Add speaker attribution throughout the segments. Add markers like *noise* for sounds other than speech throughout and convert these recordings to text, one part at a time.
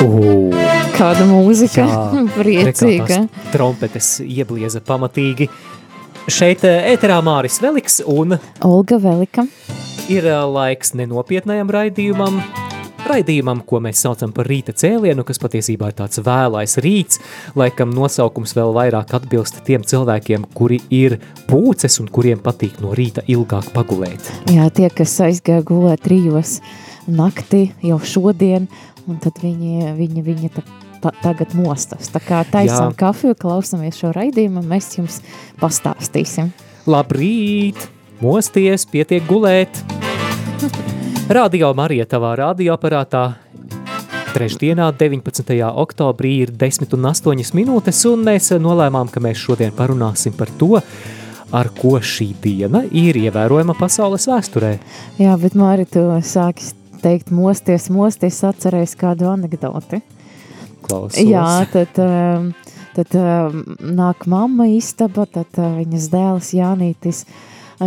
Speaker 1: Uh,
Speaker 2: Kāda mūzika *laughs* priecīga.
Speaker 1: Trompetes ieblieza pamatīgi. Šeit eh, ēterā Māris Veliks un
Speaker 2: Olga Velika.
Speaker 1: ir eh, laiks nenopietnējam raidījumam. Raidījumam, ko mēs saucam par rīta cēlienu, kas patiesībā ir tāds vēlais rīts, laikam nosaukums vēl vairāk atbilst tiem cilvēkiem, kuri ir pūces un kuriem patīk no rīta ilgāk pagulēt.
Speaker 2: Jā, tie, kas aizgāja gulēt trijos naktī jau šodien, un tad viņi, viņi, viņi ta, ta, tagad mostas. Tā kā taisām
Speaker 1: Jā.
Speaker 2: kafiju, klausamies šo raidījumu, mēs jums pastāstīsim.
Speaker 1: Labrīt! Mosties, pietiek gulēt! *laughs* Radio Marija tavā radioaparātā trešdienā, 19. oktobrī ir 10 un 8 minūtes, un mēs nolēmām, ka mēs šodien parunāsim par to, ar ko šī diena ir ievērojama pasaules vēsturē.
Speaker 2: Jā, bet Māri, tu sāki teikt mosties, mosties, atcerēs kādu anekdoti.
Speaker 1: Klausos.
Speaker 2: Jā, tad, um, tad um, nāk mamma istaba, tad uh, viņas dēls Jānītis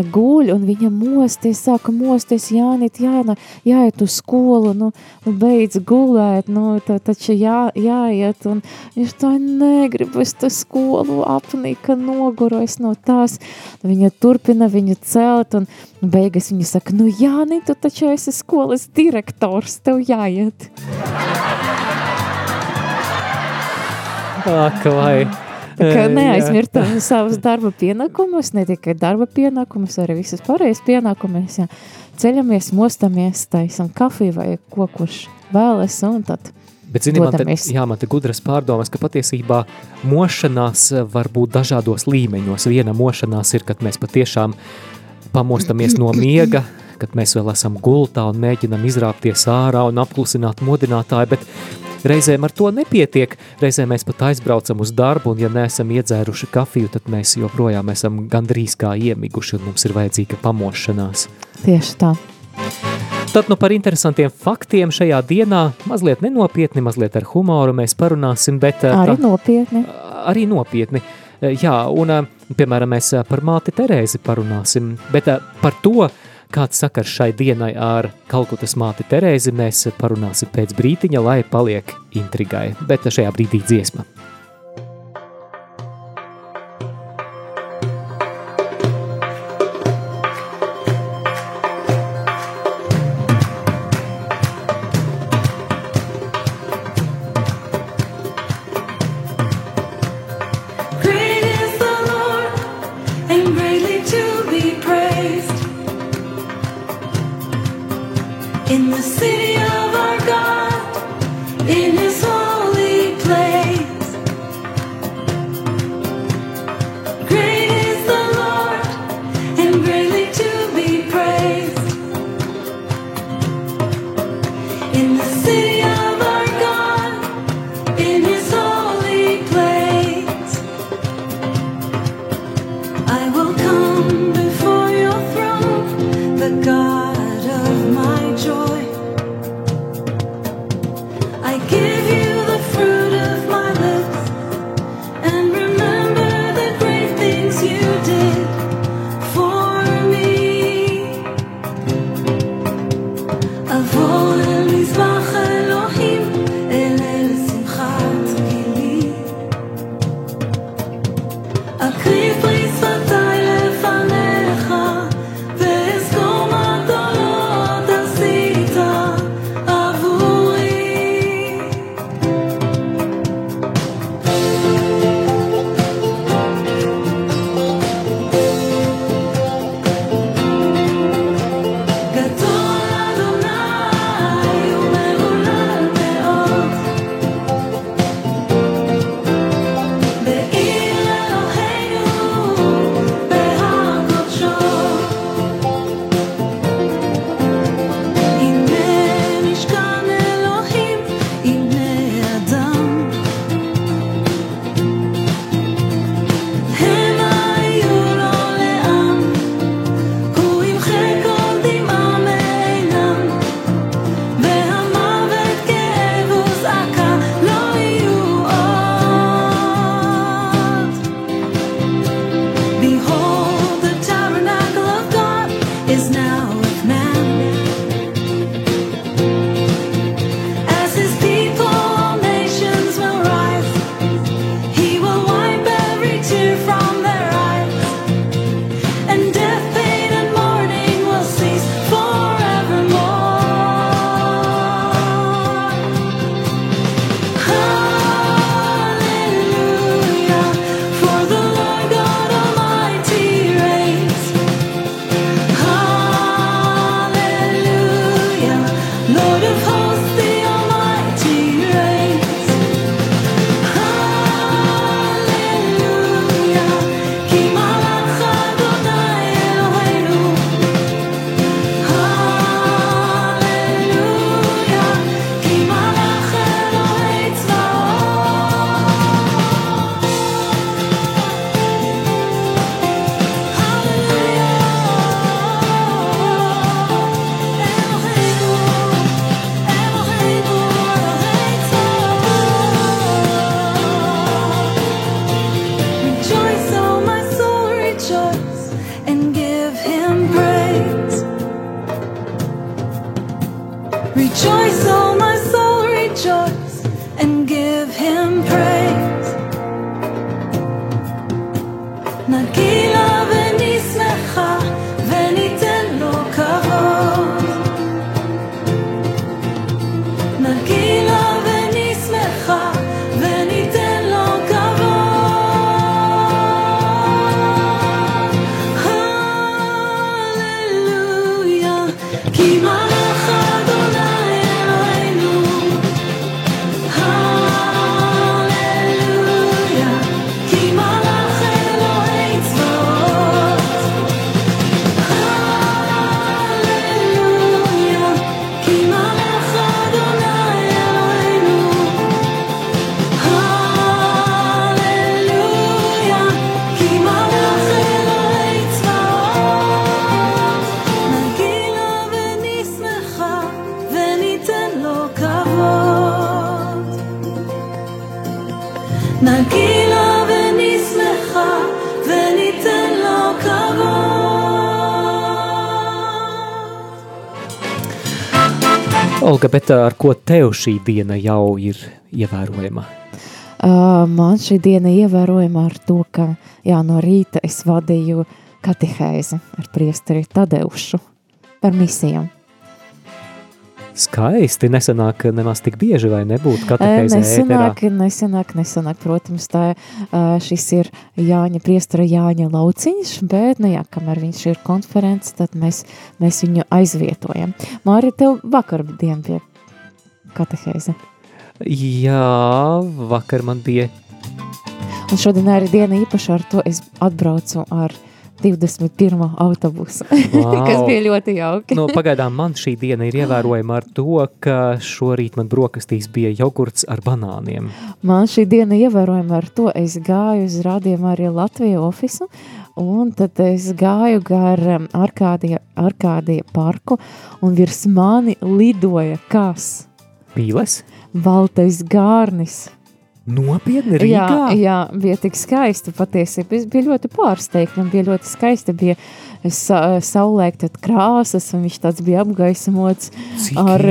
Speaker 2: guļ, un viņa mosties, sāka mosties, Jānīt, jāna, jāiet uz skolu, nu, nu beidz gulēt, nu, tā, taču jā, jāiet, un viņš tā negrib, es to skolu apnika, noguru es no tās, viņa turpina viņu celt, un beigas viņa saka, nu, Jānīt, tu taču esi skolas direktors, tev jāiet.
Speaker 1: Ak, vai. Eh,
Speaker 2: neaizmirstam *laughs* savus darba pienākumus, ne tikai darba pienākumus, arī visas pārējās pienākumus. Jā. Ceļamies, mostamies, taisam kafiju vai ko, kurš vēlas, un tad
Speaker 1: Bet, zini, man te, jā, man te gudras pārdomas, ka patiesībā mošanās var būt dažādos līmeņos. Viena mošanās ir, kad mēs patiešām pamostamies no miega, kad mēs vēl esam gultā un mēģinam izrāpties ārā un apklusināt modinātāju, bet reizēm ar to nepietiek. Reizēm mēs pat aizbraucam uz darbu, un ja neesam iedzēruši kafiju, tad mēs joprojām esam gandrīz kā iemiguši, un mums ir vajadzīga pamošanās.
Speaker 2: tieši tā.
Speaker 1: Tad nu par interesantiem faktiem šajā dienā, mazliet nenopietni, mazliet ar humoru mēs parunāsim, bet eh,
Speaker 2: Arī
Speaker 1: tā-
Speaker 2: nopietni.
Speaker 1: arī nopietni. Eh, Jā, un, eh, piemēram, mēs eh, par māti Terēzi parunāsim, bet eh, par to, kāds sakars šai dienai ar Kalkutas māti Terēzi, mēs parunāsim pēc brītiņa, lai paliek intrigai, bet šajā brīdī dziesma. Olga, bet ar ko tev šī diena jau ir ievērojama?
Speaker 2: Uh, man šī diena ievērojama ar to, ka jā, no rīta es vadīju katehēzi ar priesteri Tadeušu par misijām.
Speaker 1: Skaisti, nesanāk nemaz tik bieži, vai nebūtu katehēzē ēterā.
Speaker 2: Nesanāk, nesanāk, nesanāk. Protams, tā šis ir Jāņa priestara Jāņa lauciņš, bet, nu jā, kamēr viņš ir konferences, tad mēs, mēs viņu aizvietojam. Māri, tev vakar diena bija katehēze.
Speaker 1: Jā, vakar man bija
Speaker 2: Un šodien arī diena īpaša ar to es atbraucu ar 21. autobusu, *laughs*
Speaker 1: Vau.
Speaker 2: kas bija ļoti jauki.
Speaker 1: Nu, pagaidām man šī diena ir ievērojama ar to, ka šorīt man brokastīs bija jogurts ar banāniem.
Speaker 2: Man šī diena ievērojama ar to, es gāju uz rādījumu arī Latviju ofisu, un tad es gāju gar um, Arkādija, Arkādija parku, un virs mani lidoja kas?
Speaker 1: Pīles?
Speaker 2: Baltais gārnis.
Speaker 1: Nopietni
Speaker 2: Jā,
Speaker 1: Rīgā?
Speaker 2: jā, bija tik skaisti patiesībā. Es biju ļoti pārsteigta, un bija ļoti skaisti. Bija sa saulēkta krāsas, un viņš tāds bija apgaismots
Speaker 1: Cik
Speaker 2: ar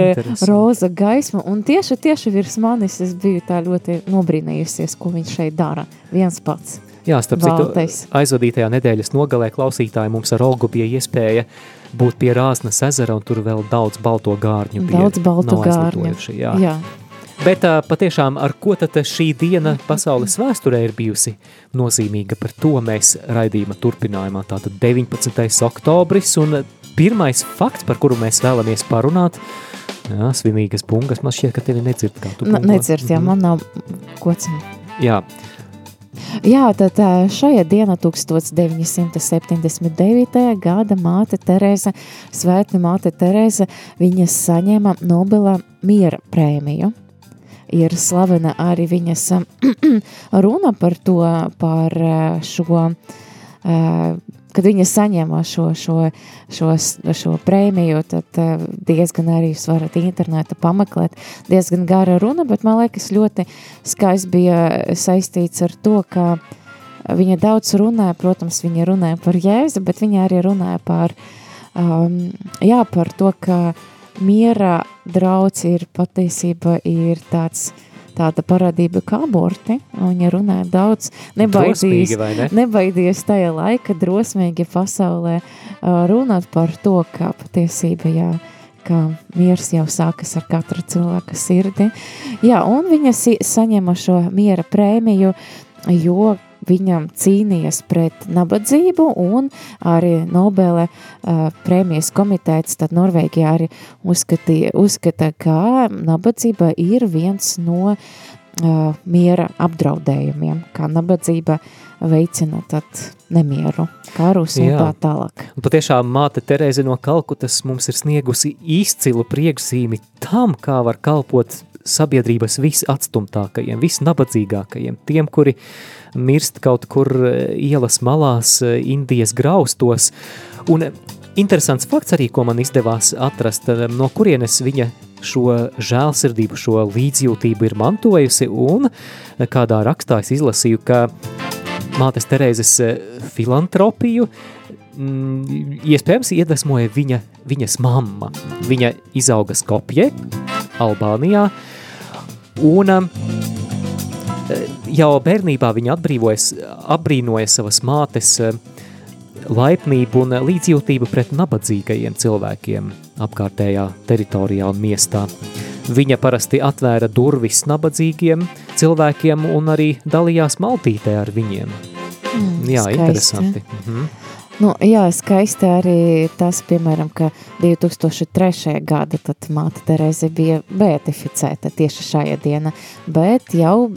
Speaker 2: roza gaismu. Un tieši, tieši virs manis es biju tā ļoti nobrīnījusies, ko viņš šeit dara. Viens pats.
Speaker 1: Jā, starp citu, aizvadītajā nedēļas nogalē klausītāji mums ar Olgu bija iespēja būt pie Rāznas ezera, un tur vēl daudz balto gārņu bija.
Speaker 2: Daudz baltu
Speaker 1: nav
Speaker 2: gārņu.
Speaker 1: Jā.
Speaker 2: Jā.
Speaker 1: Bet patiešām, ar ko tad šī diena pasaules vēsturē ir bijusi nozīmīga? Par to mēs raidījuma turpinājumā. Tātad 19. oktobris un pirmais fakts, par kuru mēs vēlamies parunāt, jā, svinīgas bungas, man šķiet, ka tevi nedzird kā tu
Speaker 2: Na,
Speaker 1: bungo.
Speaker 2: nedzird, jā,
Speaker 1: Mhm.
Speaker 2: man nav kociņa.
Speaker 1: Jā,
Speaker 2: Jā, tad šajā dienā 1979. gada māte Terēza, svētne māte Terēza, viņa saņēma Nobela miera prēmiju. Ir slavena arī viņas *clears throat* runa par to, par ā, šo, ā, kad viņa saņēma šo, šo, šo, šo prēmiju, tad ā, diezgan arī jūs varat internetā pameklēt, diezgan gara runa, bet man liekas ļoti skaisti bija saistīts ar to, ka viņa daudz runāja, protams, viņa runāja par Jēzu, bet viņa arī runāja par, um, jā, par to, ka miera draudz ir patiesība ir tāds, tāda parādība kā aborti, un viņa runāja daudz,
Speaker 1: vai ne?
Speaker 2: nebaidījis tajā laika drosmīgi pasaulē uh, runāt par to, ka patiesība, jā, ka miers jau sākas ar katra cilvēka sirdi. Jā, un viņa saņēma šo miera prēmiju, jo viņam cīnījās pret nabadzību, un arī Nobela uh, prēmijas komitēts, tad Norvēģija arī uzskatīja, uzskata, ka nabadzība ir viens no uh, miera apdraudējumiem, kā nabadzība veicina tad nemieru, karus un tā tālāk.
Speaker 1: Patiešām māte Terēze no Kalkutas mums ir sniegusi izcilu priekšzīmi tam, kā var kalpot sabiedrības visatstumtākajiem, visnabadzīgākajiem, tiem, kuri mirst kaut kur eh, ielas malās, eh, Indijas graustos. Un eh, interesants fakts arī, ko man izdevās atrast, no kurienes viņa šo žēlsirdību, šo līdzjūtību ir mantojusi, un kādā rakstā es izlasīju, ka mātes Terēzes filantropiju mm, iespējams iedvesmoja viņa, viņas mamma. Viņa izauga Skopje, Albānijā, Un um, jau bērnībā viņa atbrīvojas, apbrīnoja savas mātes uh, laipnību un līdzjūtību pret nabadzīgajiem cilvēkiem apkārtējā teritorijā un miestā. Viņa parasti atvēra durvis nabadzīgiem cilvēkiem un arī dalījās maltītē ar viņiem.
Speaker 2: Mm,
Speaker 1: Jā,
Speaker 2: skaisti.
Speaker 1: interesanti. Mhm.
Speaker 2: Nu, jā, skaisti arī tas, piemēram, ka 2003. gada tad māte Tereze bija beatificēta tieši šajā dienā, bet jau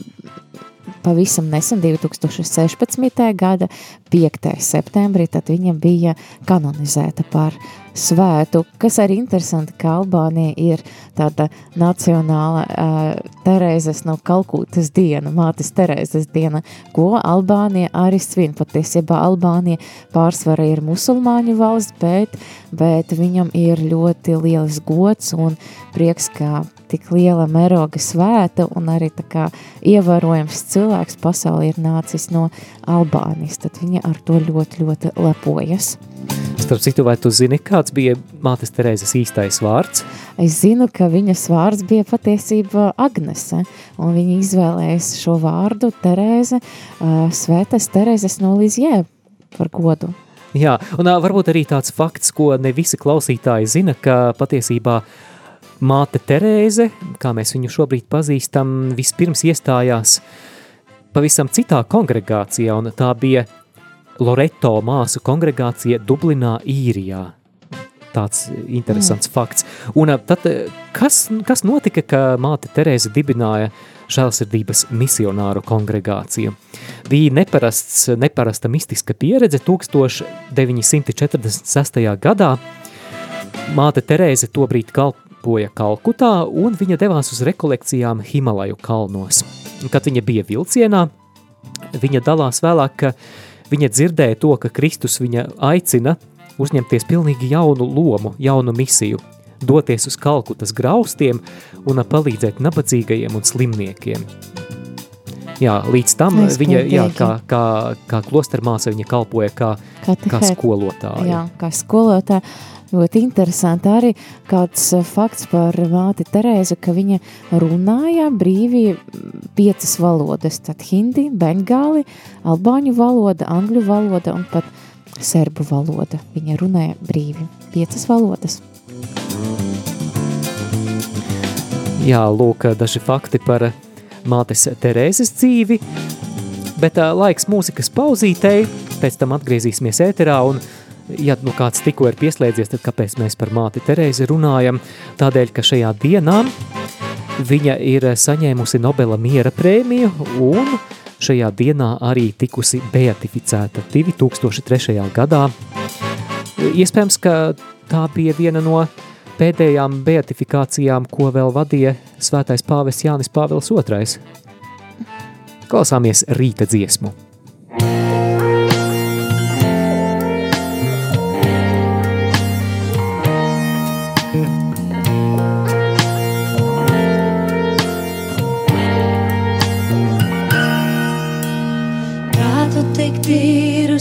Speaker 2: pavisam nesen, 2016. gada 5. septembrī, tad viņa bija kanonizēta par svētu, kas arī interesanti, ka Albānija ir tāda nacionāla uh, Terēzes no Kalkūtas diena, mātes Terēzes diena, ko Albānija arī svin. Patiesībā Albānija pārsvara ir musulmaņu valsts, bet, bet viņam ir ļoti liels gods un prieks, ka tik liela mēroga svēta un arī tā kā ievērojams cilvēks pasaulē ir nācis no Albānijas, tad viņa ar to ļoti, ļoti lepojas.
Speaker 1: Starp citu, vai tu zini, kāds bija mātes Terēzes īstais vārds?
Speaker 2: Es zinu, ka viņas vārds bija patiesībā Agnese, un viņa izvēlējās šo vārdu Terēze, uh, Svētas Terēzes no Lizjē par godu.
Speaker 1: Jā, un ā, varbūt arī tāds fakts, ko ne visi klausītāji zina, ka patiesībā māte Terēze, kā mēs viņu šobrīd pazīstam, vispirms iestājās pavisam citā kongregācijā, un tā bija Loreto māsu kongregācija Dublinā, Īrijā. Tāds interesants mm. fakts. Un tad, kas, kas notika, ka māte Terēze dibināja žēlsirdības misionāru kongregāciju? Bija neparasts, neparasta mistiska pieredze 1946. gadā. Māte Terēze tobrīd kalpoja Kalkutā, un viņa devās uz rekolekcijām Himalaju kalnos. Kad viņa bija vilcienā, viņa dalās vēlāk, ka viņa dzirdēja to, ka Kristus viņa aicina uzņemties pilnīgi jaunu lomu, jaunu misiju, doties uz Kalkutas graustiem un palīdzēt nabadzīgajiem un slimniekiem. Jā, līdz tam viņa, jā, kā, kā, kā klostermāsa viņa kalpoja kā, kā
Speaker 2: Katehēta.
Speaker 1: skolotāja.
Speaker 2: Jā, kā skolotāja. Ļoti interesanti arī kāds eh, fakts par māti Terēzu, ka viņa runāja brīvi piecas valodas. Tad hindi, bengāli, albāņu valoda, angļu valoda un pat serbu valoda. Viņa runāja brīvi piecas valodas.
Speaker 1: Jā, lūk, daži fakti par mātes Terēzes dzīvi, bet ā, laiks mūzikas pauzītei, pēc tam atgriezīsimies ēterā un, ja nu kāds tikko ir pieslēdzies, tad kāpēc mēs par māti Terēzi runājam? Tādēļ, ka šajā dienā viņa ir saņēmusi Nobela miera prēmiju un šajā dienā arī tikusi beatificēta 2003. gadā. Iespējams, ka tā bija viena no pēdējām beatifikācijām, ko vēl vadīja svētais pāvests Jānis Pāvils II. Klausāmies rīta dziesmu.
Speaker 3: Prātu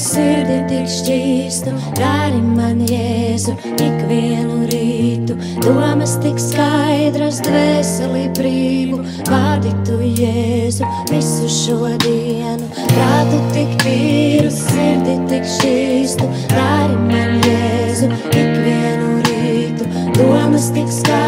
Speaker 3: sirdi tik šķīstu, dari man jēzu ikvienu rītu. Domas tik skaidras, dvēseli brīvu, vārdi tu jēzu visu šo dienu. Prātu tik tīru, sirdi tik šķīstu, dari man jēzu ikvienu rītu. Domas tik skaidras,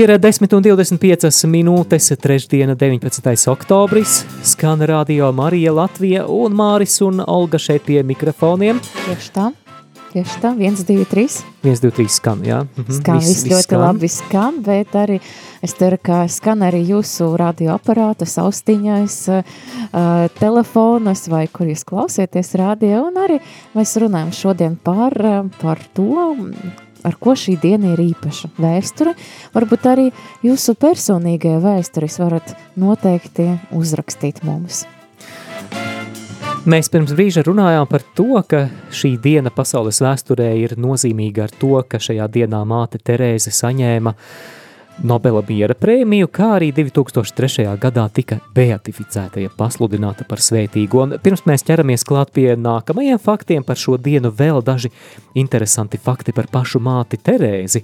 Speaker 1: Ir 10 un 25 minūtes, trešdiena, 19. oktobris. Skan radio Marija Latvija un Māris un Olga šeit pie mikrofoniem.
Speaker 2: Tieši tā. Tieši tā, 1, 2, 3.
Speaker 1: 1, 2, 3 skan, jā. Mhm,
Speaker 2: Skan viss, viss ļoti
Speaker 1: skan.
Speaker 2: labi skan, bet arī es ceru, ka skan arī jūsu radioaparātas, austiņais, uh, telefonas vai kur jūs klausieties radio. Un arī mēs runājam šodien par, uh, par to, ar ko šī diena ir īpaša vēsture. Varbūt arī jūsu personīgajā vēsturis varat noteikti uzrakstīt mums.
Speaker 1: Mēs pirms brīža runājām par to, ka šī diena pasaules vēsturē ir nozīmīga ar to, ka šajā dienā māte Terēze saņēma Nobela miera prēmiju, kā arī 2003. gadā tika beatificēta, ja pasludināta par svētīgu. Un pirms mēs ķeramies klāt pie nākamajiem faktiem par šo dienu, vēl daži interesanti fakti par pašu māti Terēzi.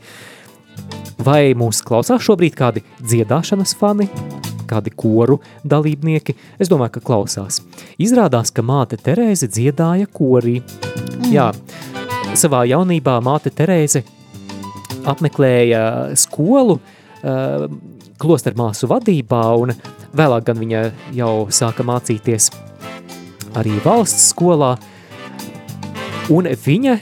Speaker 1: Vai mūs klausās šobrīd kādi dziedāšanas fani, kādi koru dalībnieki? Es domāju, ka klausās. Izrādās, ka māte Terēze dziedāja korī. Mm. Jā, savā jaunībā māte Terēze apmeklēja skolu uh, klostermāsu vadībā, un vēlāk gan viņa jau sāka mācīties arī valsts skolā, un viņa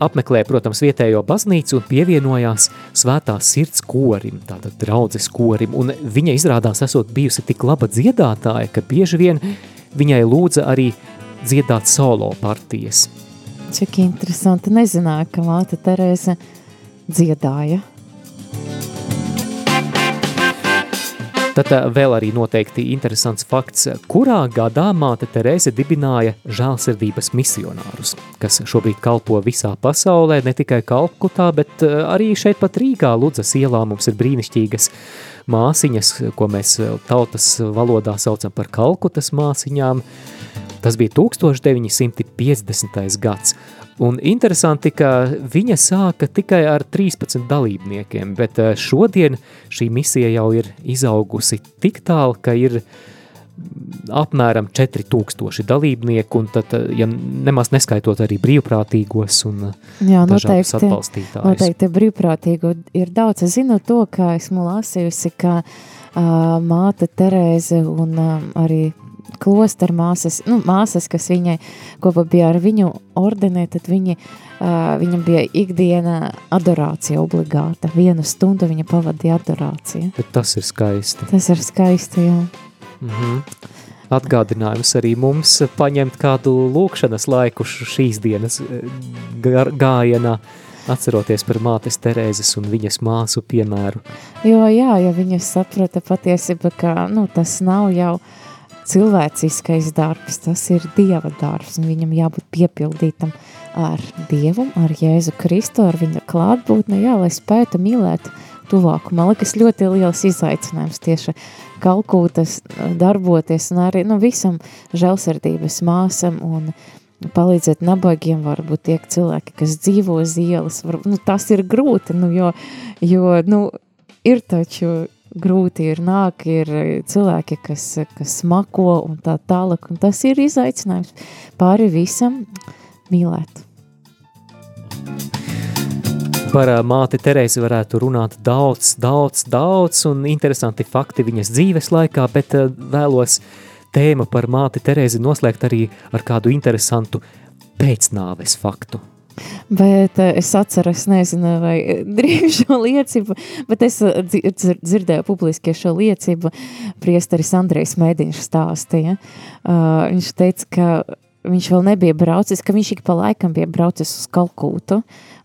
Speaker 1: apmeklēja, protams, vietējo baznīcu un pievienojās svētās sirds korim, tātad draudzes korim, un viņa izrādās esot bijusi tik laba dziedātāja, ka bieži vien viņai lūdza arī dziedāt solo partijas.
Speaker 2: Cik interesanti. Nezināju, ka māte Terēze dziedāja.
Speaker 1: Tad ā, vēl arī noteikti interesants fakts, kurā gadā māte Terēze dibināja žēlsirdības misionārus, kas šobrīd kalpo visā pasaulē, ne tikai Kalkutā, bet ā, arī šeit pat Rīgā Ludzas ielā mums ir brīnišķīgas māsiņas, ko mēs ā, tautas valodā saucam par Kalkutas māsiņām. Tas bija 1950. gads. Un interesanti, ka viņa sāka tikai ar 13 dalībniekiem, bet eh, šodien šī misija jau ir izaugusi tik tālu, ka ir mm, apmēram 4000 dalībnieku, un tad, eh, ja nemaz neskaitot arī brīvprātīgos un eh,
Speaker 2: Jā, noteikti.
Speaker 1: atbalstītājus.
Speaker 2: Noteikti brīvprātīgu ir daudz. Es zinu to, ka esmu lasījusi, ka uh, māte Terēze un uh, arī klosteru māsas, nu, māsas, kas viņai kopā bija ar viņu ordenē, tad viņi, uh, viņam bija ikdiena adorācija obligāta. Vienu stundu viņa pavadīja adorācija.
Speaker 1: Bet tas ir skaisti.
Speaker 2: Tas ir skaisti, jā.
Speaker 1: Mhm. Atgādinājums arī mums paņemt kādu lūkšanas laiku šīs dienas gājienā, atceroties par mātes Terēzes un viņas māsu piemēru.
Speaker 2: Jo, jā, ja viņa saprata patiesībā, ka nu, tas nav jau cilvēciskais darbs, tas ir Dieva darbs, un viņam jābūt piepildītam ar Dievu, ar Jēzu Kristu, ar viņa klātbūtni, jā, lai spētu mīlēt tuvāku. Man liekas, ļoti liels izaicinājums tieši kalkūtas darboties un arī nu, visam žēlsirdības māsam un palīdzēt nabagiem, varbūt tie cilvēki, kas dzīvo uz ielas, var, nu, tas ir grūti, nu, jo, jo nu, ir taču grūti ir nāk, ir cilvēki, kas, kas smako un tā tālāk, un tas ir izaicinājums pāri visam mīlēt.
Speaker 1: Par māti Terēzi varētu runāt daudz, daudz, daudz un interesanti fakti viņas dzīves laikā, bet vēlos tēmu par māti Terēzi noslēgt arī ar kādu interesantu pēcnāves faktu.
Speaker 2: Bet uh, es atceros, nezinu, vai *laughs* drīz šo liecību, bet es dzir dzirdēju publiski šo liecību. Priesteris Andrejs Mēdiņš stāstīja. Uh, viņš teica, ka viņš vēl nebija braucis, ka viņš ik pa laikam bija braucis uz Kalkūtu,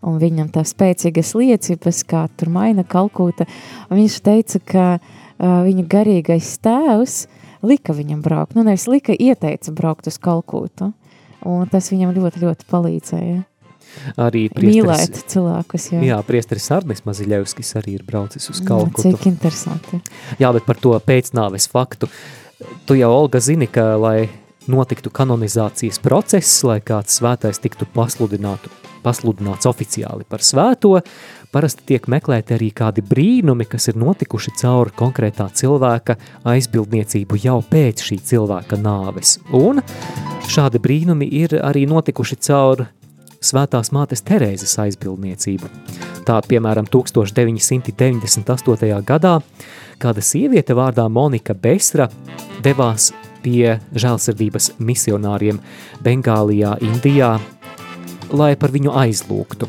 Speaker 2: un viņam tā spēcīgas liecības, kā tur maina Kalkūta, viņš teica, ka uh, viņa garīgais tēvs lika viņam braukt, nu nevis lika, ieteica braukt uz Kalkūtu, un tas viņam ļoti, ļoti palīdzēja.
Speaker 1: Arī
Speaker 2: Mīlēt cilvēkus, jā.
Speaker 1: Jā, priesteris Arnis Maziļevskis arī ir braucis uz Kalkutu.
Speaker 2: Cik interesanti.
Speaker 1: Jā, bet par to pēcnāves faktu. Tu jau, Olga, zini, ka, lai notiktu kanonizācijas process, lai kāds svētais tiktu pasludinātu, pasludināts oficiāli par svēto, parasti tiek meklēti arī kādi brīnumi, kas ir notikuši caur konkrētā cilvēka aizbildniecību jau pēc šī cilvēka nāves. Un šādi brīnumi ir arī notikuši caur svētās mātes Terēzes aizbildniecību. Tā, piemēram, 1998. gadā kāda sieviete vārdā Monika Besra devās pie žēlsirdības misionāriem Bengālijā, Indijā, lai par viņu aizlūgtu.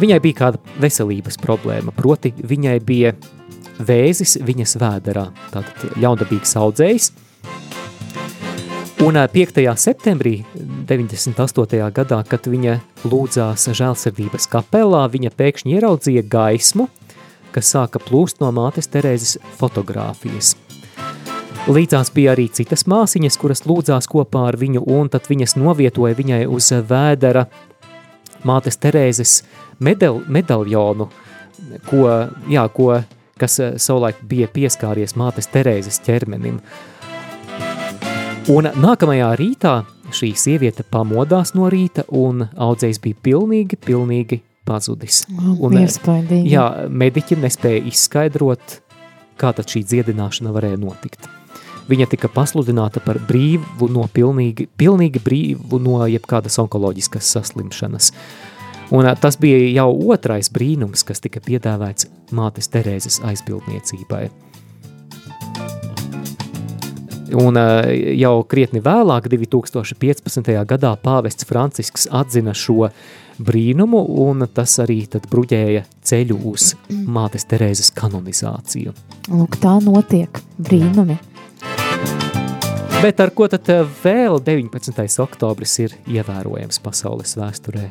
Speaker 1: Viņai bija kāda veselības problēma, proti viņai bija vēzis viņas vēderā, tātad ļaundabīgs audzējs. Un 5. septembrī 98. gadā, kad viņa lūdzās žēlsirdības kapelā, viņa pēkšņi ieraudzīja gaismu, kas sāka plūst no mātes Terēzes fotogrāfijas – Līdzās bija arī citas māsiņas, kuras lūdzās kopā ar viņu, un tad viņas novietoja viņai uz vēdera mātes Terēzes medal, medaljonu, ko, jā, ko, kas savulaik bija pieskāries mātes Terēzes ķermenim. Un nākamajā rītā šī sieviete pamodās no rīta, un audzējs bija pilnīgi, pilnīgi pazudis. Un,
Speaker 2: Iespaidīgi.
Speaker 1: jā, mediķi nespēja izskaidrot, kā tad šī dziedināšana varēja notikt. Viņa tika pasludināta par brīvu no pilnīgi, pilnīgi brīvu no jebkādas onkoloģiskas saslimšanas. Un tas bija jau otrais brīnums, kas tika piedāvāts mātes Terēzes aizbildniecībai. Un jau krietni vēlāk, 2015. gadā, pāvests Francisks atzina šo brīnumu, un tas arī tad bruģēja ceļu uz mātes Terēzes kanonizāciju.
Speaker 2: Lūk, tā notiek brīnumi.
Speaker 1: Bet ar ko tad eh, vēl 19. oktobris ir ievērojams pasaules vēsturē?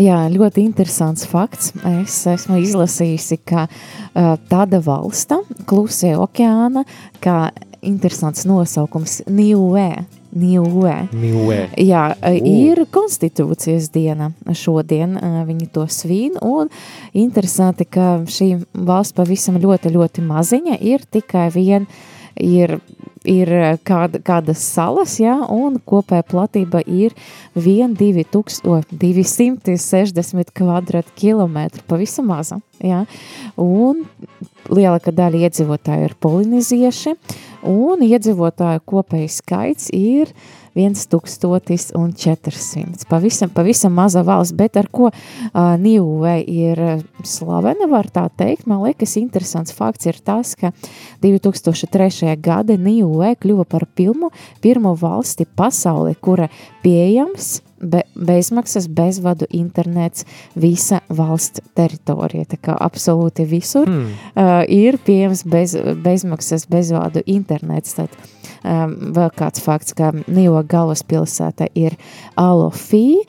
Speaker 2: Jā, ļoti interesants fakts. Es esmu izlasījusi, ka uh, tāda valsta, klusē okeāna, kā interesants nosaukums Niue, Niue.
Speaker 1: Niue.
Speaker 2: Jā, ir konstitūcijas diena šodien, viņi to svīn, un interesanti, ka šī valsts pavisam ļoti, ļoti maziņa, ir tikai vien, ir ir kāda, kādas salas, ja, un kopēja platība ir 1, 2, tūks, o, 260 kvadratkilometru, pavisam maza. Ja, un lielākā daļa iedzīvotāju ir polinizieši, un iedzīvotāju kopējais skaits ir 1400. Pavisam, pavisam maza valsts, bet ar ko uh, Nīuvē ir slavena, var tā teikt. Man liekas, interesants fakts ir tas, ka 2003. gada Nīuvē kļuva par pilmu, pirmo valsti pasaulē, kura pieejams be, bezmaksas, bezvadu internets visa valsts teritorija. Tā kā absolūti visur mm. uh, ir pieejams bez, bezmaksas, bezvadu internets. Tad, um, vēl kāds fakts, ka Nīvo galvaspilsēta ir Alofī,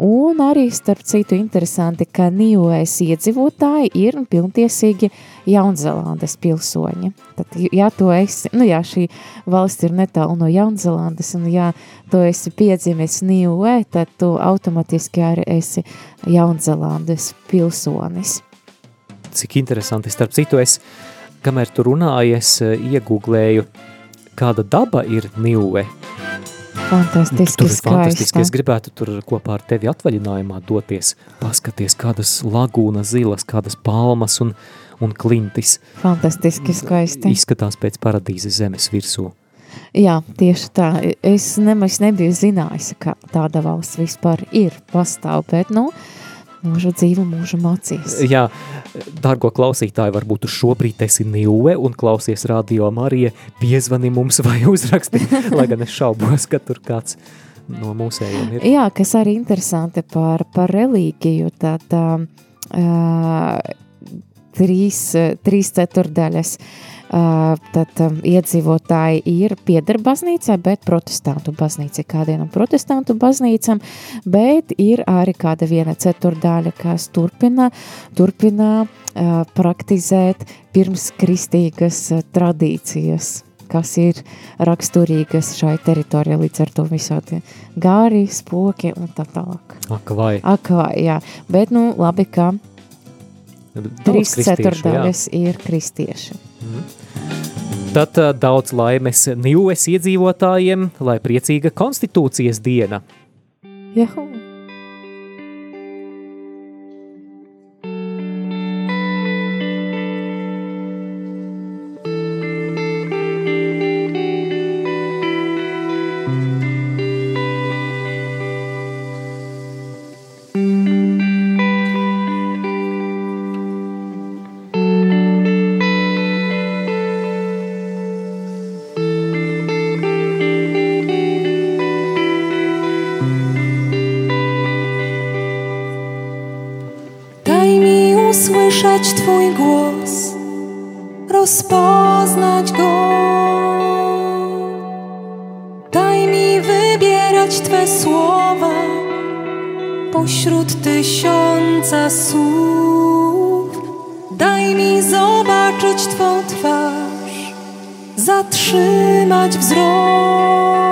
Speaker 2: Un arī, starp citu, interesanti, ka Nīojas iedzīvotāji ir pilntiesīgi Jaunzēlandes pilsoņi. Tad, ja tu esi, nu jā, šī valsts ir netālu no Jaunzēlandes, un ja tu esi piedzimis Nīojā, tad tu automatiski arī esi Jaunzēlandes pilsonis.
Speaker 1: Cik interesanti, starp citu, es, kamēr tu runāji, es iegūglēju, kāda daba ir Nīojā
Speaker 2: Fantastiski,
Speaker 1: tur fantastiski. Es gribētu tur kopā ar tevi atvaļinājumā doties, paskaties, kādas lagūnas zilas, kādas palmas un, un klintis.
Speaker 2: Fantastiski skaisti.
Speaker 1: Izskatās pēc paradīzes zemes virsū.
Speaker 2: Jā, tieši tā. Es nemaz nebiju zinājis, ka tāda valsts vispār ir pastāv, bet, nu, uh, mūža dzīve, mūža mācīs.
Speaker 1: Jā, dārgo klausītāji, varbūt tu šobrīd esi Niue un klausies radio Marija, piezvani mums vai *laughs* uzraksti, lai gan es šaubos, ka tur kāds no mūsējiem ir.
Speaker 2: Jā, kas arī interesanti par, par reliģiju, tad uh, trīs, trīs ceturdaļas uh, tad um, iedzīvotāji ir pieder baznīcai, bet protestantu baznīcai, kādiem protestantu baznīcam, bet ir arī kāda viena ceturdaļa, kas turpina, turpina uh, praktizēt pirms kristīgas uh, tradīcijas kas ir raksturīgas šai teritorijai, līdz ar to visādi gāri, spoki un tā tālāk.
Speaker 1: Ak, vai.
Speaker 2: Ak, vai, jā. Bet, nu, labi, ka
Speaker 1: Daudz
Speaker 2: trīs ceturdaļas ir kristieši.
Speaker 1: Tad uh, daudz laimes Nīves iedzīvotājiem, lai priecīga konstitūcijas diena.
Speaker 2: Jahu.
Speaker 4: Usłyszeć Twój głos, rozpoznać go. Daj mi wybierać Twe słowa pośród tysiąca słów. Daj mi zobaczyć Twą twarz, zatrzymać wzrok.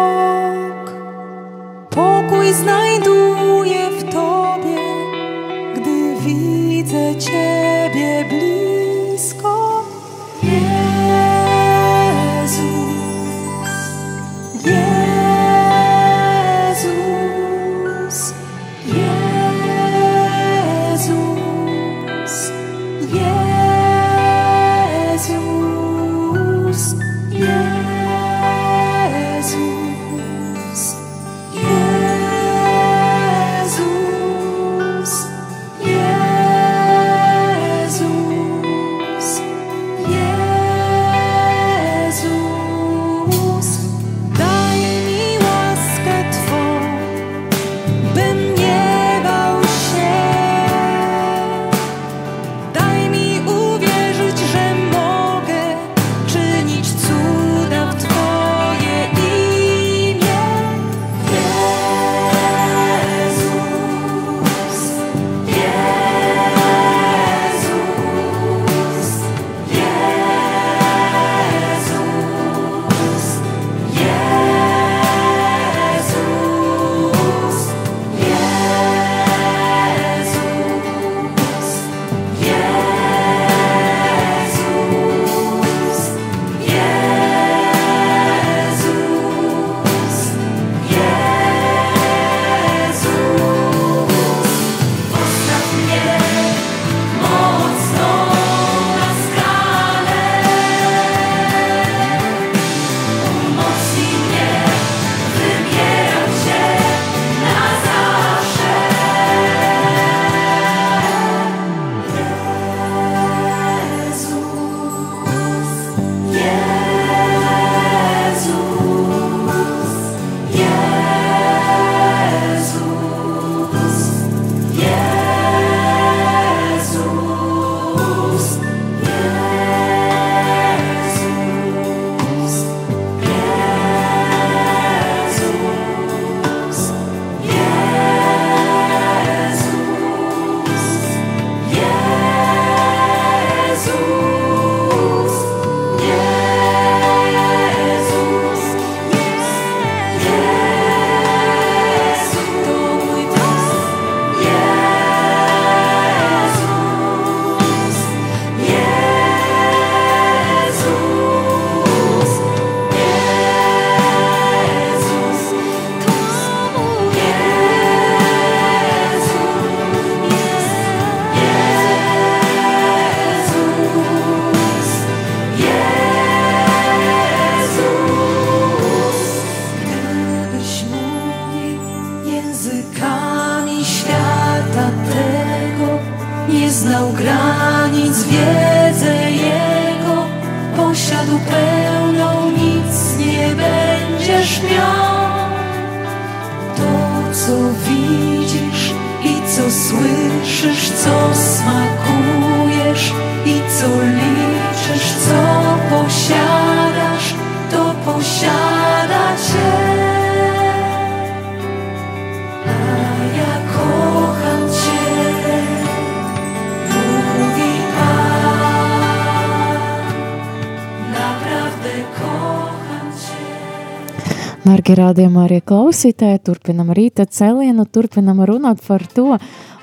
Speaker 2: Rādījumā arī klausītāji, turpinam rīta celienu, turpinam runāt par to,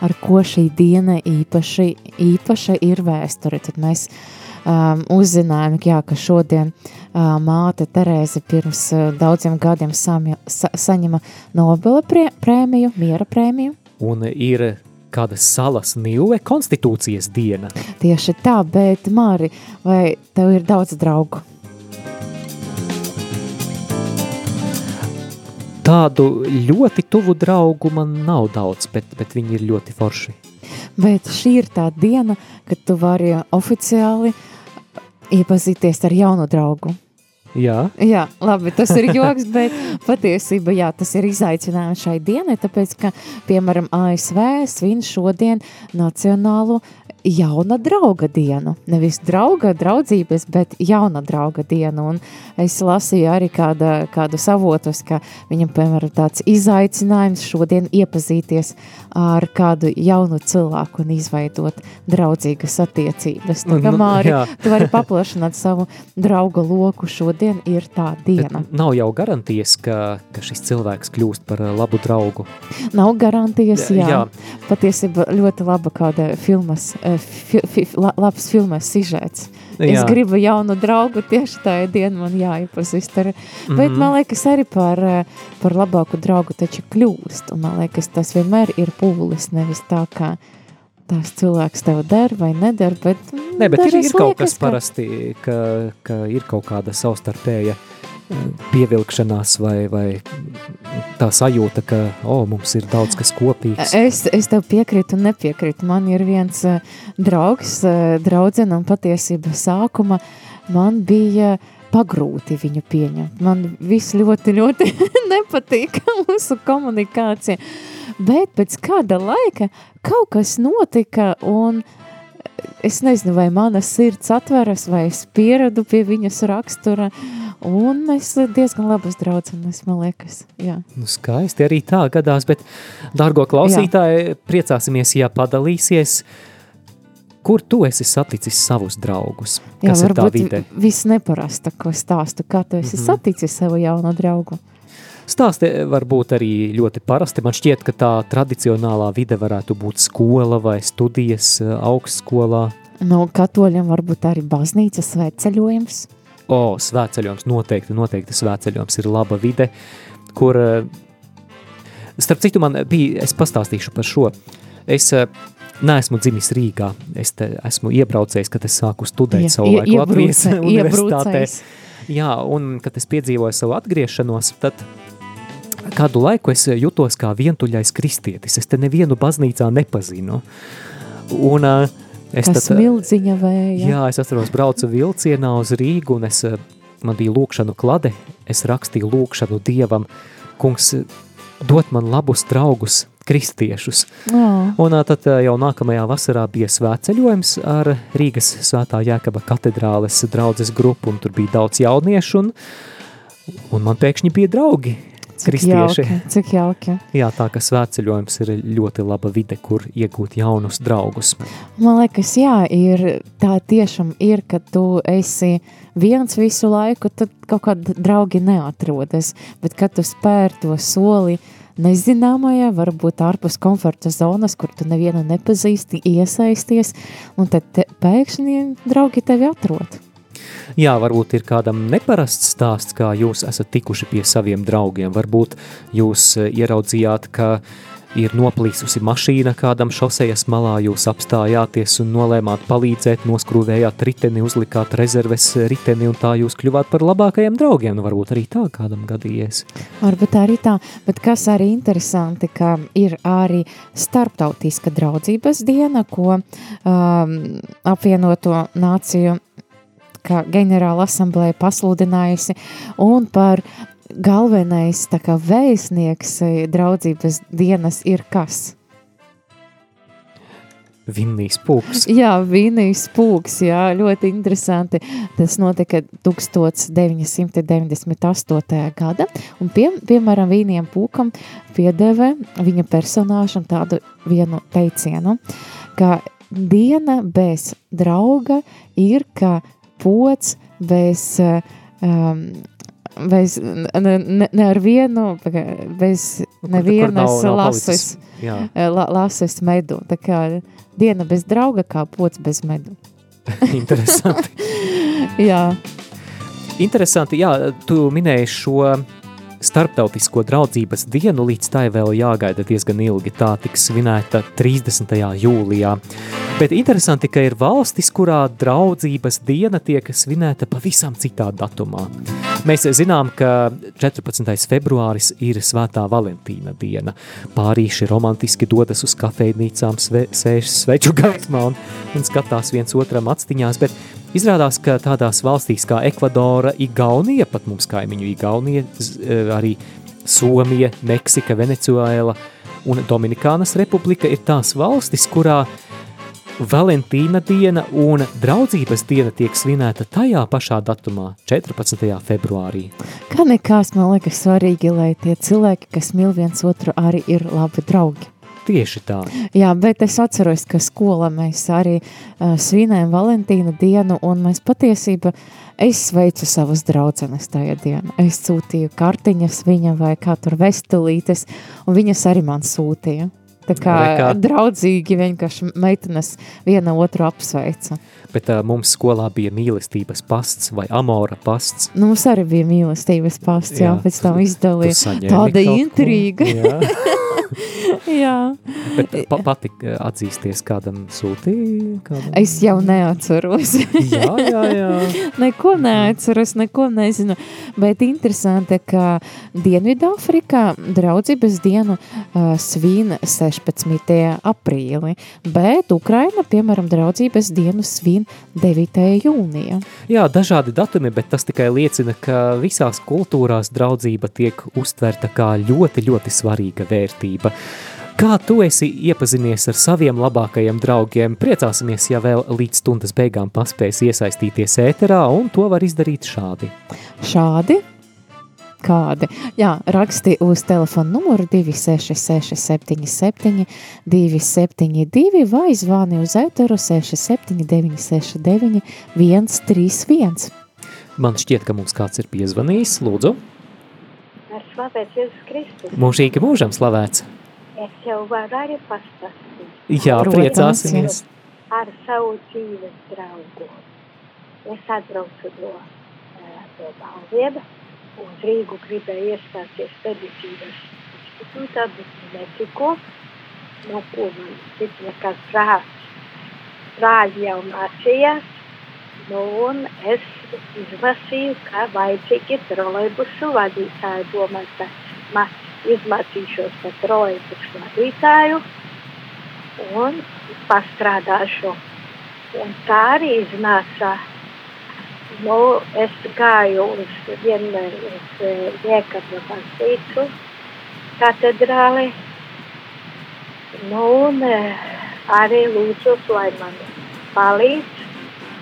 Speaker 2: ar ko šī diena īpaši, īpaša ir vēsture. Tad mēs um, uzzinājām, ka, jā, ka šodien uh, māte Terēze pirms uh, daudziem gadiem samja, sa, saņema Nobela prie, prēmiju, miera prēmiju.
Speaker 1: Un ir kāda salas nīve konstitūcijas diena.
Speaker 2: Tieši tā, bet Māri, vai tev ir daudz draugu?
Speaker 1: Tādu ļoti tuvu draugu man nav daudz, bet, bet viņi ir ļoti forši.
Speaker 2: Bet šī ir tā diena, kad tu vari oficiāli iepazīties ar jaunu draugu.
Speaker 1: Jā,
Speaker 2: Jā, labi, tas ir joks, *laughs* bet patiesībā jā, tas ir izaicinājums šai dienai, tāpēc, ka, piemēram, ASV svin šodien Nacionālo jauna drauga dienu. Nevis drauga draudzības, bet jauna drauga dienu. Un es lasīju arī kāda, kādu savotus, ka viņam, piemēram, tāds izaicinājums šodien iepazīties ar kādu jaunu cilvēku un izveidot draudzīgas attiecības. Tā kā
Speaker 1: Nu,
Speaker 2: Māri,
Speaker 1: jā.
Speaker 2: tu vari paplašināt savu drauga loku šodien ir tā
Speaker 1: bet
Speaker 2: diena.
Speaker 1: nav jau garantijas, ka, ka šis cilvēks kļūst par uh, labu draugu.
Speaker 2: Nav garantijas, jā.
Speaker 1: Jā.
Speaker 2: Patiesībā ļoti laba kāda filmas, eh, fi, fi, la, labs filmas sižets. Jā. Es gribu jaunu draugu, tieši tā ir diena man jāiepazīst ar. Mm -hmm. Bet
Speaker 1: Mhm.
Speaker 2: man liekas arī par, eh, par labāku draugu taču kļūst. Un man liekas tas vienmēr ir pūlis, nevis tā kā tās cilvēks tev der vai neder, bet mm,
Speaker 1: Nē, bet ir, ir kaut kas parasti, ka, ka ir kaut kāda savstarpēja uh, pievilkšanās vai, vai tā sajūta, ka oh, mums ir daudz kas kopīgs.
Speaker 2: Es, es tev piekrītu un nepiekrītu. Man ir viens uh, draugs, uh, draudzene, un patiesībā sākuma man bija pagrūti viņu pieņemt. Man viss ļoti, ļoti *laughs* nepatīk mūsu komunikācija. Bet pēc kāda laika kaut kas notika, un es nezinu, vai mana sirds atveras, vai es pieradu pie viņas rakstura, un mēs diezgan labas draudzenes, man liekas. Jā.
Speaker 1: Nu, skaisti arī tā gadās, bet, dārgo klausītāji, priecāsimies, ja padalīsies, kur tu esi saticis savus draugus.
Speaker 2: Jā,
Speaker 1: Kas ir tā
Speaker 2: varbūt
Speaker 1: vide?
Speaker 2: vi- viss neparasta, ko stāstu, kā tu esi mm. -hmm. saticis savu jaunu draugu.
Speaker 1: Stāsti var būt arī ļoti parasti. Man šķiet, ka tā tradicionālā vide varētu būt skola vai studijas eh, augstskolā.
Speaker 2: No katoļiem varbūt arī baznīcas sveceļojums.
Speaker 1: O, svētceļojums, noteikti, noteikti svētceļojums ir laba vide, kur, eh, starp citu, man bija, es pastāstīšu par šo. Es eh, neesmu dzimis Rīgā, es te esmu iebraucējis, kad es sāku studēt
Speaker 2: Ie-
Speaker 1: savu laiku Latvijas universitātē. Jā, un kad es piedzīvoju savu atgriešanos, tad kādu laiku es jutos kā vientuļais kristietis. Es te nevienu baznīcā nepazinu. Un uh, es
Speaker 2: Kas
Speaker 1: tad,
Speaker 2: mildziņa vēja.
Speaker 1: Jā, es atceros, braucu vilcienā uz Rīgu, un es, eh, man bija lūkšanu klade, es rakstīju lūkšanu Dievam, kungs, eh, dot man labus draugus, kristiešus.
Speaker 2: Jā.
Speaker 1: Un tad jau nākamajā vasarā bija svētceļojums ar Rīgas svētā Jēkaba katedrāles draudzes grupu, un tur bija daudz jauniešu, un, un man pēkšņi bija draugi, kristieši.
Speaker 2: jauki, cik jauki.
Speaker 1: Jā, tā ka svētceļojums ir ļoti laba vide, kur iegūt jaunus draugus.
Speaker 2: Man liekas, jā, ir tā tiešām ir, ka tu esi viens visu laiku, tad kaut kādi draugi neatrodas. Bet, kad tu spēr to soli nezināmajā, varbūt ārpus komforta zonas, kur tu nevienu nepazīsti, iesaisties, un tad te, pēkšņi draugi tevi atrod.
Speaker 1: Jā, varbūt ir kādam neparasts stāsts, kā jūs esat tikuši pie saviem draugiem. Varbūt jūs eh, ieraudzījāt, ka ir noplīsusi mašīna kādam šosejas malā, jūs apstājāties un nolēmāt palīdzēt, noskrūvējāt riteni, uzlikāt rezerves riteni un tā jūs kļuvāt par labākajiem draugiem. Nu, varbūt arī tā kādam gadījies.
Speaker 2: Varbūt arī tā, bet kas arī interesanti, ka ir arī starptautiska draudzības diena, ko um, apvienoto nāciju kā ģenerāla asamblēja pasludinājusi, un par galvenais tā kā vēstnieks eh, draudzības dienas ir kas?
Speaker 1: Vinnijs Pūks.
Speaker 2: Jā, Vīnijas pūks, jā, ļoti interesanti. Tas notika 1998. gada, un pie, piemēram Vīnijam pūkam piedeva viņa personāžam tādu vienu teicienu, ka diena bez drauga ir kā pots bez, um, bez ne, ne, ne ar vienu, bez nevienas lases,
Speaker 1: Jā.
Speaker 2: la, lases medu. Tā kā diena bez drauga kā pots bez medu. *laughs*
Speaker 1: Interesanti. *laughs*
Speaker 2: Jā,
Speaker 1: Interesanti, jā, tu minēji šo starptautisko draudzības dienu, līdz tai vēl jāgaida diezgan ilgi. Tā tiks svinēta 30. jūlijā. Bet interesanti, ka ir valstis, kurā draudzības diena tiek svinēta pavisam citā datumā. Mēs zinām, ka 14. februāris ir Svētā Valentīna diena. Pārīši romantiski dodas uz kafejnīcām, sve, sēž sveču gaismā un, un skatās viens otram actiņās, bet izrādās, ka tādās valstīs kā Ekvadora, Igaunija, pat mums kaimiņu Igaunija, eh, arī Somija, Meksika, Venecuēla un Dominikānas republika ir tās valstis, kurā Valentīna diena un draudzības diena tiek svinēta tajā pašā datumā, 14. februārī.
Speaker 2: kā nekās man liekas svarīgi, lai tie cilvēki, kas mīl viens otru, arī ir labi draugi.
Speaker 1: Tieši tā.
Speaker 2: Jā, bet es atceros, ka skolā mēs arī uh, svinējam Valentīna dienu, un mēs patiesībā, es sveicu savas draudzenes tajā dienā. Es sūtīju kartiņas viņa vai kā tur vestelītes, un viņas arī man sūtīja. Tā kā
Speaker 1: Re kā.
Speaker 2: draudzīgi vienkārši meitenes viena otru apsveica.
Speaker 1: Bet uh, mums skolā bija mīlestības pasts vai amora pasts.
Speaker 2: Nu, mums arī bija mīlestības pasts, jā,
Speaker 1: Jā,
Speaker 2: pēc tam izdalīja. Tāda intriga.
Speaker 1: Jā. *laughs*
Speaker 2: jā.
Speaker 1: Bet pa, pati uh, atzīsties kādam sūtīja? Kādam?
Speaker 2: Es jau neatceros.
Speaker 1: Jā, jā, jā. *laughs*
Speaker 2: neko neatceros, neko nezinu. Bet interesanti, ka Dienvidāfrikā draudzības dienu uh, svin 16. aprīli, bet Ukraina, piemēram, draudzības dienu svin 9. jūnija.
Speaker 1: jā, dažādi datumi, bet tas tikai liecina, ka visās kultūrās draudzība tiek uztverta kā ļoti, ļoti svarīga vērtība. Kā tu esi iepazinies ar saviem labākajiem draugiem? Priecāsimies, ja vēl līdz stundas beigām paspēs iesaistīties ēterā, un to var izdarīt šādi.
Speaker 2: Šādi. Kādi? Jā, raksti uz telefona numuru 266 77 272 vai zvani uz ēteru 679 69 131.
Speaker 1: Man šķiet, ka mums kāds ir piezvanījis. Lūdzu,
Speaker 5: Ar slavēts Jēzus Kristus.
Speaker 1: mūžīgi mūžam slavēts.
Speaker 5: Es jau varu arī pastāstīt
Speaker 1: Jā, priecāsimies.
Speaker 5: ar savu dzīves draugu. Es atbraucu no, eh, no Balvieba un Rīgu gribēju iestāties medicīnas institūtā, bet netiko, no ko man cits nekāds prāts. Prāļi jau mācījās, nu un es izlasīju, ka vajadzīgi trolejbusu vadītāju. Domāju, ka ma, izmācīšos par trolejbusu vadītāju un pastrādāšu. Un tā arī iznāca. Nu, es gāju uz vienmēr uz Jēkabla baznīcu katedrāli. Nu, un eh, arī lūdzu, lai man palīdz,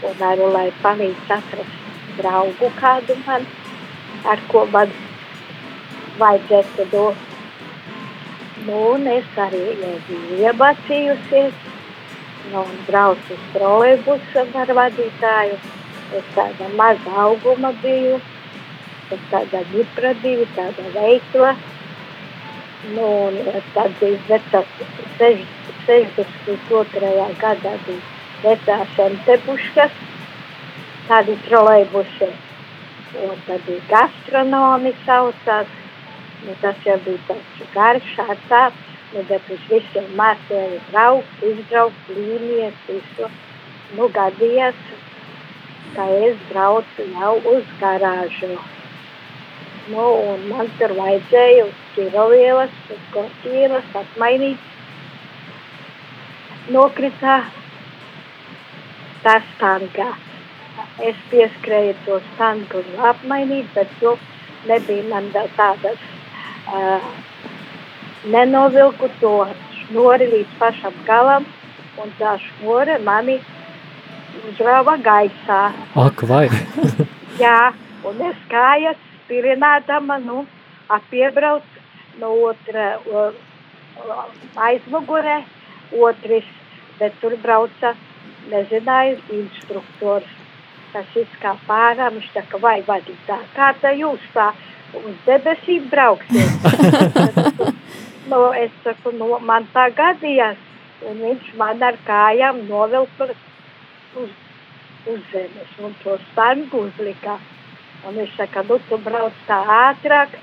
Speaker 5: un arī lai palīdz atrast draugu kādu man, ar ko man vajadzētu dot. Nu, un es arī biju iemācījusies, nu, un braucu uz trolejbusu ar vadītāju. Es tāda maza auguma biju, es tāda ģipra divi, tāda veikla. Nu, un tad bija vecās, sež, 62. gadā bija vecās entebuškas, tādi trolejbusi. Un tad bija gastronomi saucās, nu, tas jau bija tāds garš ar tāds, nu, bet uz visiem mācēja braukt, izbraukt, līnijas, visu. Nu, gadījās, ka es braucu jau uz garāžu. Nu, un man tur vajadzēja uz kirovielas, uz kortīlas atmainīt. Nokritā tas stangā. Es pieskrēju to stangu apmainīt, bet to nebija man tādas, uh, nenovilku to šnori līdz pašam galam, un tā šnore mani uzrāva gaisā.
Speaker 1: Ak, vai? *laughs*
Speaker 5: Jā, un es kājas spirinādama, nu, apiebrauc no otra aizmugurē, otrs, bet tur brauca, nezināju, instruktors, kas izkā pārā, viņš tā kā vai vadītā, kā tā jūs tā uz debesīm brauksiet? *laughs* nu, es saku, nu, man tā gadījās, un viņš man ar kājām novilka uz, uz zemes, un to stangu uzlika. Un viņš saka, nu, tu brauc tā ātrāk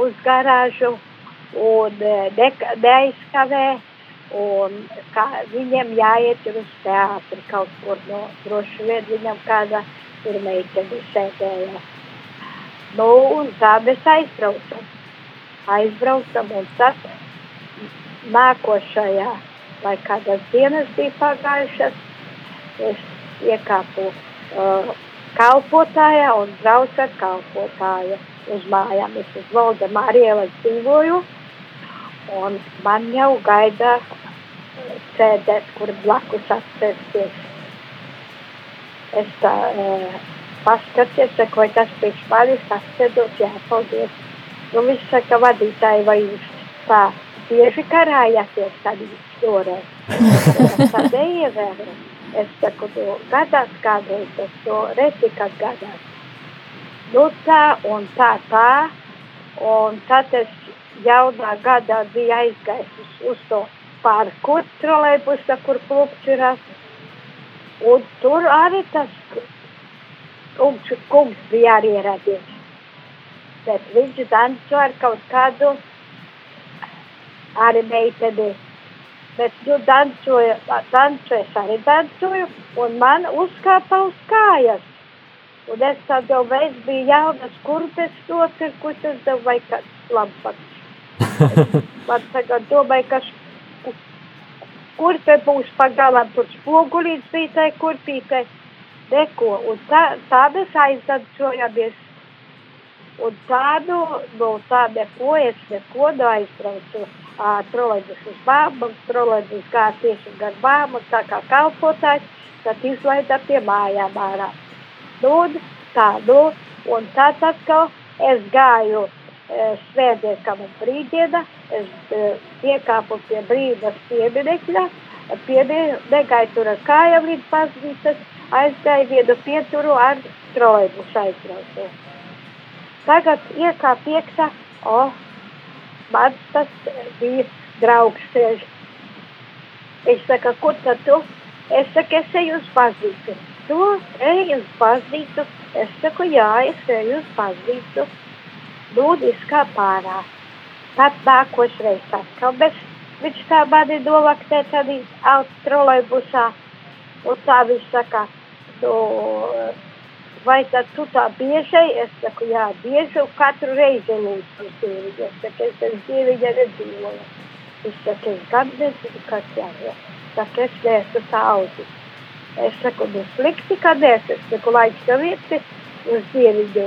Speaker 5: uz garāžu, un ne, neaizkavē, un kā, viņiem jāiet ir uz teātri kaut kur, no, droši vien viņam kāda tur meiteni sēdēja. Nu, un tā mēs aizbraucam. Aizbraucam, un tad nākošajā, vai kādas dienas bija pagājušas, es iekāpu uh, kalpotājā un braucu ar kalpotāju uz mājām. Es uz Valdemāra ielas dzīvoju, un man jau gaida sēdēt, kur blakus atcerties. Es tā uh, paskaties, sakoju, tas priekš manis atcedos, jā, paldies. Nu, viņš saka, vadītāji, vai jūs tā bieži karājāties tad stūrē? Tā neievēro. Es saku, nu, gadās kādreiz, es to reti, kad gadās. Nu tā un tā tā, un tad es jaunā gadā biju aizgājis uz, uz to parku trolēbusa, kur klubčirās. Un tur arī tas kungs, kungs bija arī ieradies. Bet viņš danco ar kaut kādu arī meiteni. Bet nu dancoju, dancoju, es arī dancoju, un man uzkāpa uz kājas. Un es tad jau veids bija jaunas kurpes nopirkušas, tev vai kāds lampats. *laughs* Man tagad domāju, ka kurpe būs pagalam, tur spogulīts bija tai kurpītei. Neko, un tā, tādas aizdancojamies. Un tādu, no tā neko, es neko neaizbraucu. Trolēģis uz bābu, trolēģis gāja tieši gar bābu, tā kā kalpotājs, tad izlaida pie mājām ārā. Nu, un tā, nu, un tad atkal es gāju e, svētdienam un brīdiena, es e, piekāpu pie brīdas pieminekļa, pieminiekļa tur ar kājām līdz baznīcas, aizgāju vienu pieturu ar trolēģis aizbraucu. Tagad iekāp iekšā, o, man tas bija draugs sēž. Viņš saka, kur tad tu? Es saku, es eju uz baznīcu. Tu ej uz baznīcu? Es saku, jā, es eju uz baznīcu. Lūdzu, kā pārā. Tad nākošreiz atkal, bet viņš tā mani nolaktē tādā autotrolejbusā. Un tā viņš saka, tu, vai tad tu tā biežai? Es saku, jā, bieži katru reizi lūdzu uz dieviņu. Es saku, es bez dieviņa nedzīvoju. Viņš saka, es gan nezinu, kas jāiet. Saka, es neesmu tā audzis. Es saku, nu slikti, kad es, es saku, laiks jau ieti uz dieviņu.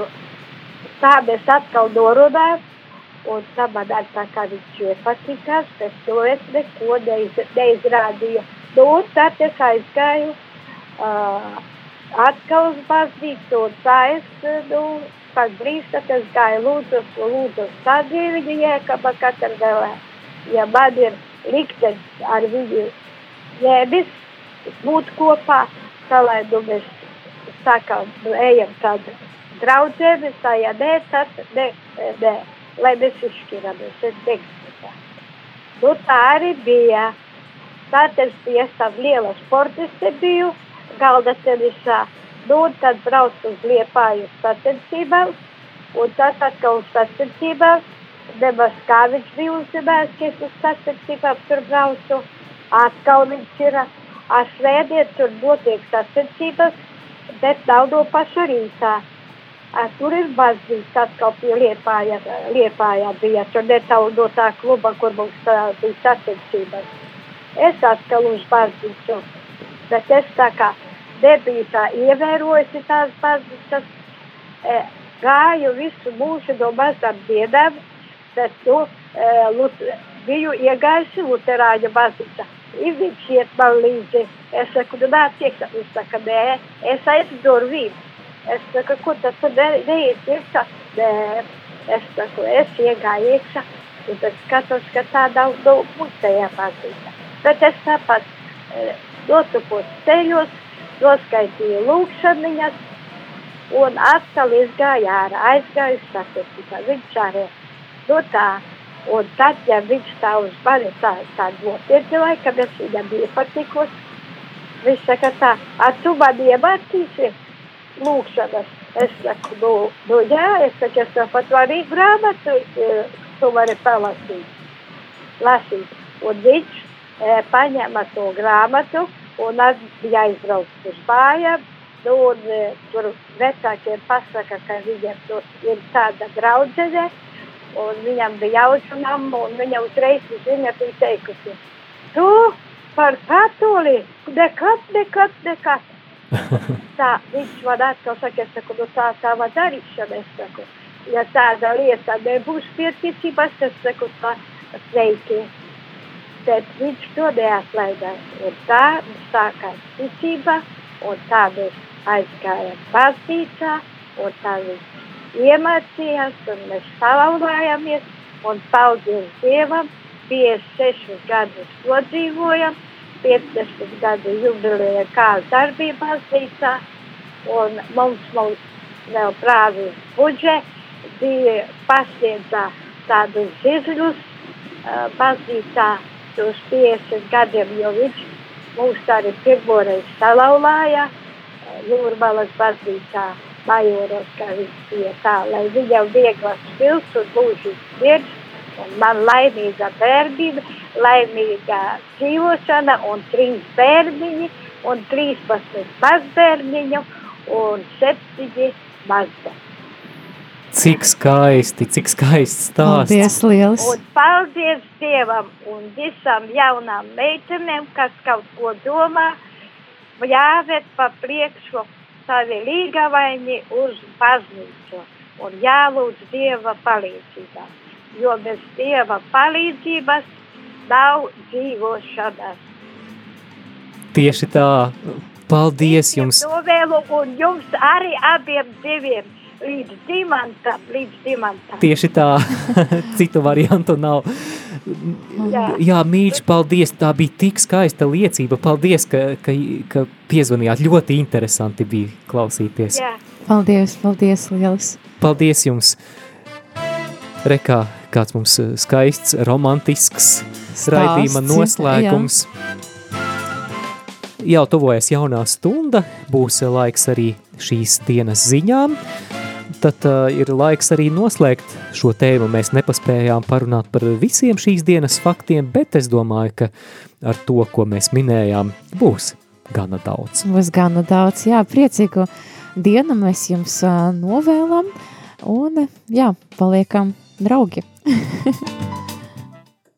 Speaker 5: Tā mēs atkal norunājam, un tā man ar tā kā viņš iepatikās, bet to es neko neiz, neizrādīju. Nu, un tad es aizgāju uh, atkal uz baznīcu, un tā es, nu, pēc brīža, tad es gāju lūdzu, lūdzu tā dieviņu jēkaba katru vēlē. Ja man ir liktenis ar viņu jēbis, būt kopā, tā lai nu mēs sākam, nu, ejam tādu draudzēni, tā ja nē, tad nē, nē, lai mēs izšķiramies, es negribu. Nu, tā arī bija. Tad es biju tam liela sportiste biju, galda. Nu, un tad braucu uz Liepāju sacensībām, un tad atkal uz sacensībām, nemaz kā viņš bija uzzinājis, ka es uz sacensībām tur braucu. Atkal viņš ir, ar svētdien tur notiek sacensības, bet nav no paša rītā. A, tur ir baznīca, atkal pie Liepāja, Liepājā bija, tur netālu no tā kluba, kur mums tā, bija sacensības. Es atkal uz baznīcu, bet es tā kā nebiju tā ievērojusi tās baznīcas, e, gāju visu mūžu no mazām dienām, bet nu, uh, lut, biju iegājusi Luterāņu baznīcā. Ir viņš iet man līdzi. Es saku, nu nāc iekšā. Viņš saka, nē, es aizu durvīm. Es saku, ko tad tu ne, neiet iekšā? Nē, es saku, es iegāju iekšā. Un tad skatos, ka tā nav no mūsējā baznīcā. Bet es tāpat e, notupos ceļos, noskaitīju lūkšaniņas, un atkal izgāju ārā, aizgāju satikībā. Viņš arī no tā. Un tad, ja viņš tā uz mani tā, tā nopietnīja, kad es viņam iepatikos, viņš saka tā, a tu man iemācīsi lūkšanas. Es saku, nu, nu jā, es saku, es tev pat varu grāmatu, tu vari palasīt, lasīt. Un viņš e, paņēma to grāmatu un bija aizbraucis uz mājām. Nu, un, e, tur vecākiem pasaka, ka viņiem tur ir tāda draudzene, un viņam bija mamma, un viņa uzreiz ziņa bija teikusi, tu par katoli, nekad, nekad, nekad. *laughs* tā, viņš man atkal saka, es saku, nu tā tava darīšana, es saku, ja tāda lieta nebūs pieticības, es saku, tā sveiki. Bet viņš to neatlaidās, un tā sākās ticība, un tā mēs aizgājām baznīcā, un tā viņš iemācījās, un mēs salauzājāmies, un paldies Dievam, 56 gadus nodzīvojam, 50 gadu jubileja kā darbība baznīcā, un mums, mums vēl prāvis budže bija pasniedzā tādus zirļus uh, baznīcā uz 50 gadiem, jo viņš mūs arī pirmoreiz salauzāja Jūrmalas baznīcā majoros, kā viņš bija tā, lai viņam vieglas pilns un mūžīgs miers, un man laimīga bērnība, laimīga dzīvošana un trīs bērniņi, un 13 mazbērniņu un 7 mazbērniņu.
Speaker 1: Cik skaisti, cik skaists stāsts.
Speaker 2: Paldies, liels.
Speaker 5: Un paldies Dievam un visam jaunām meitenēm, kas kaut ko domā, jāved pa priekšu savi līgavaini uz baznīcu un jālūdz Dieva palīdzībā, jo bez Dieva palīdzības nav dzīvošanas.
Speaker 1: Tieši tā, paldies jums.
Speaker 5: Novēlu un jums arī abiem diviem līdz dimantam, līdz dimantam.
Speaker 1: Tieši tā, *laughs* citu variantu nav. Jā, Jā mīļš, paldies, tā bija tik skaista liecība. Paldies, ka, ka, ka piezvanījāt. Ļoti interesanti bija klausīties.
Speaker 5: Jā.
Speaker 2: Paldies, paldies, liels.
Speaker 1: Paldies jums. Rekā, kāds mums skaists, romantisks raidījuma noslēgums. Jā. Jau tuvojas jaunā stunda, būs laiks arī šīs dienas ziņām tad uh, ir laiks arī noslēgt šo tēmu. Mēs nepaspējām parunāt par visiem šīs dienas faktiem, bet es domāju, ka ar to, ko mēs minējām, būs gana daudz.
Speaker 2: Būs gana daudz, jā, priecīgu dienu mēs jums uh, novēlam un, jā, paliekam draugi. *laughs*